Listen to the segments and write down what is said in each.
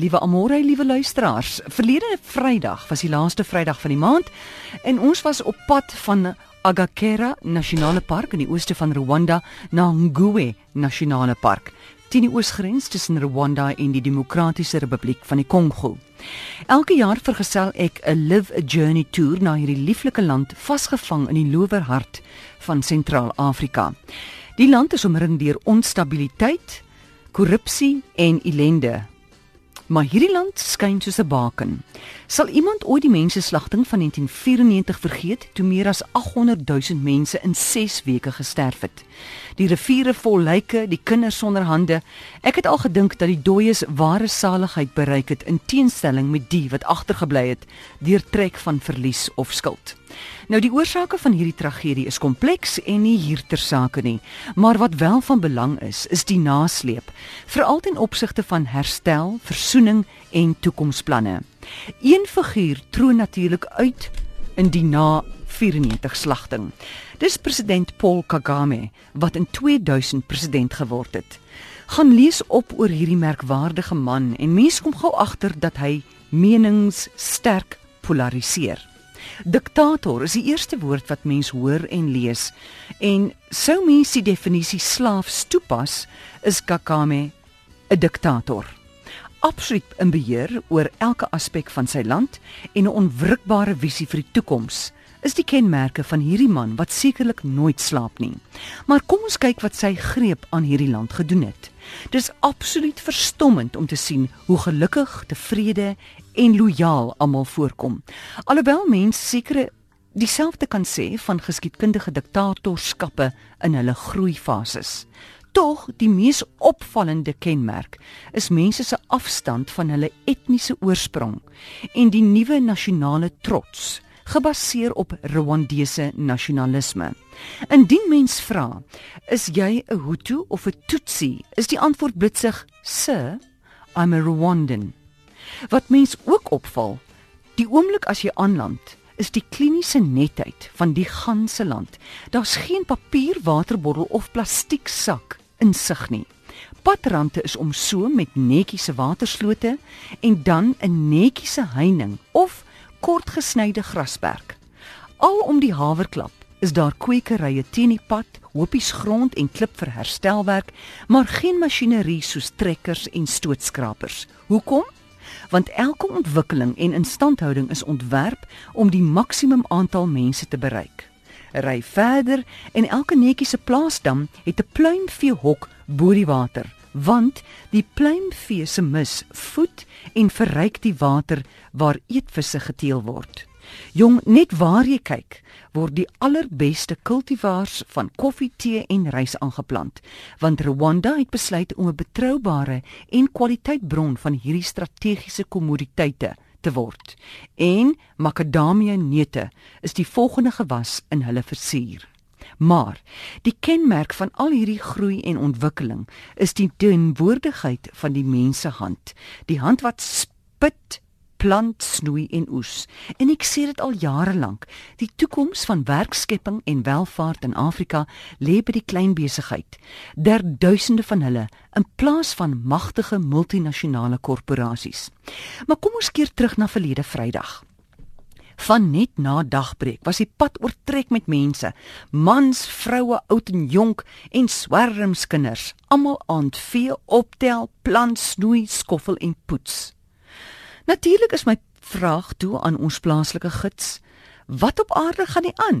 Liewe Amore, liewe luisteraars. Verlede Vrydag was die laaste Vrydag van die maand en ons was op pad van Agakera Nasionale Park in die ooste van Rwanda na Ngwe Nasionale Park, teen die oosgrens tussen Rwanda en die Demokratiese Republiek van die Kongo. Elke jaar vergesel ek 'n Live a Journey toer na hierdie lieflike land vasgevang in die lowerhart van Sentraal-Afrika. Die land is omring deur onstabiliteit, korrupsie en ellende Maar hierdie land skyn soos 'n baken. Sal iemand ooit die menseslagting van 1994 vergeet toe meer as 800 000 mense in 6 weke gesterf het? Die riviere vol lyke, die kinders sonder hande. Ek het al gedink dat die dooies ware saligheid bereik het in teenstelling met die wat agtergebly het deur trek van verlies of skuld. Nou die oorsake van hierdie tragedie is kompleks en nie hier ter sake nie, maar wat wel van belang is, is die nasleep, veral ten opsigte van herstel, versoening en toekomsplanne. Een figuur troon natuurlik uit in die na 94 slagting. Dis president Paul Kagame wat in 2000 president geword het. Gaan lees op oor hierdie merkwaardige man en mense kom gou agter dat hy menings sterk polariseer. Diktator is die eerste woord wat mens hoor en lees. En sou mens die definisie slaaf toepas, is Kakame 'n diktator. Absoluut in beheer oor elke aspek van sy land en 'n onwrikbare visie vir die toekoms is die kenmerke van hierdie man wat sekerlik nooit slaap nie. Maar kom ons kyk wat sy greep aan hierdie land gedoen het. Dis absoluut verstommend om te sien hoe gelukkig, tevrede en lojaal almal voorkom. Alhoewel mense sekere dieselfde kan sê van geskiedkundige diktatorskappe in hulle groeifases. Tog die mees opvallende kenmerk is mense se afstand van hulle etniese oorsprong en die nuwe nasionale trots gebaseer op Rwandese nasionalisme. Indien mens vra, is jy 'n Hutu of 'n Tutsi? Is die antwoord blitsig: "Sir, I'm a Rwandan." Wat mens ook opval, die oomblik as jy aanland, is die kliniese netheid van die ganse land. Daar's geen papier waterbottel of plastiek sak in sig nie. Padrandte is omsoom met netjiese waterslote en dan 'n netjiese heining of kortgesnyde grasperk. Al om die haverklap is daar kwekerye teen die pad, hopies grond en klip vir herstelwerk, maar geen masjinerie soos trekkers en stootskrapers. Hoekom? Want elke ontwikkeling en instandhouding is ontwerp om die maksimum aantal mense te bereik. Ry verder en elke netjie se plaasdam het 'n pluimveehok bo die water want die pluimvee se mis voed en verryk die water waar eetvisse geteel word. Jong, net waar jy kyk, word die allerbeste kultivars van koffie, tee en rys aangeplant, want Rwanda het besluit om 'n betroubare en kwaliteitbron van hierdie strategiese kommoditeite te word. En makadamia neute is die volgende gewas in hulle versuur. Maar die kenmerk van al hierdie groei en ontwikkeling is die teenwoordigheid van die mensehand, die hand wat spit plant snoei en oes. En ek sê dit al jare lank, die toekoms van werkskepping en welvaart in Afrika lê by die klein besigheid. Der duisende van hulle in plaas van magtige multinasjonale korporasies. Maar kom ons keer terug na verlede Vrydag. Van net na dagbreek was die pad oortrek met mense, mans, vroue, oud en jonk en swermskinders, almal aan vee optel, plant, snoei, skoffel en poets. Natuurlik is my vraag toe aan ons plaaslike gids, wat op aarde gaan nie aan?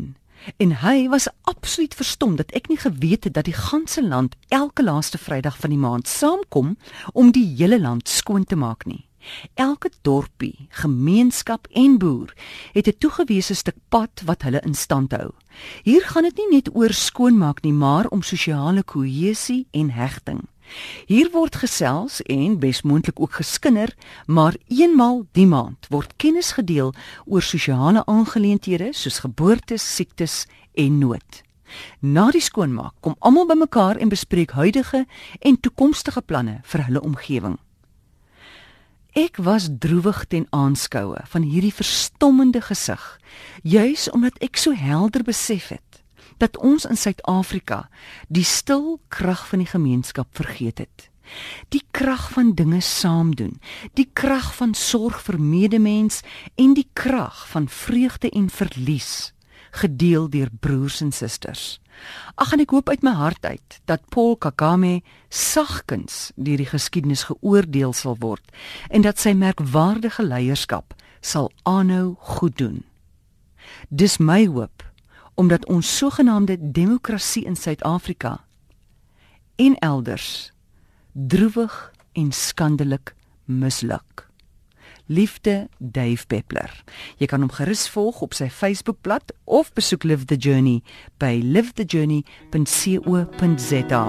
En hy was absoluut verstom dat ek nie geweet het dat die ganse land elke laaste Vrydag van die maand saamkom om die hele land skoon te maak nie. Elke dorpie, gemeenskap en boer het 'n toegewese stuk pad wat hulle in stand hou. Hier gaan dit nie net oor skoonmaak nie, maar om sosiale kohesie en hegting. Hier word gesels en besmoontlik ook geskinder, maar eenmal die maand word kennis gedeel oor sosiale aangeleenthede soos geboortes, siektes en nood. Na die skoonmaak kom almal bymekaar en bespreek huidige en toekomstige planne vir hulle omgewing. Ek was droewig ten aanskoue van hierdie verstommende gesig, juis omdat ek so helder besef het dat ons in Suid-Afrika die stil krag van die gemeenskap vergeet het. Die krag van dinge saam doen, die krag van sorg vir medemens en die krag van vreugde en verlies gedeel deur broers en susters. Ag en ek hoop uit my hart uit dat Paul Kagame sagkens deur die geskiedenis geoordeel sal word en dat sy merkwaardige leierskap sal aanhou goed doen. Dis my hoop omdat ons sogenaamde demokrasie in Suid-Afrika en elders droewig en skandelik misluk. Liefde Dave Peppler. Jy kan hom gerus volg op sy Facebookblad of besoek Live the Journey by livethejourney.co.za.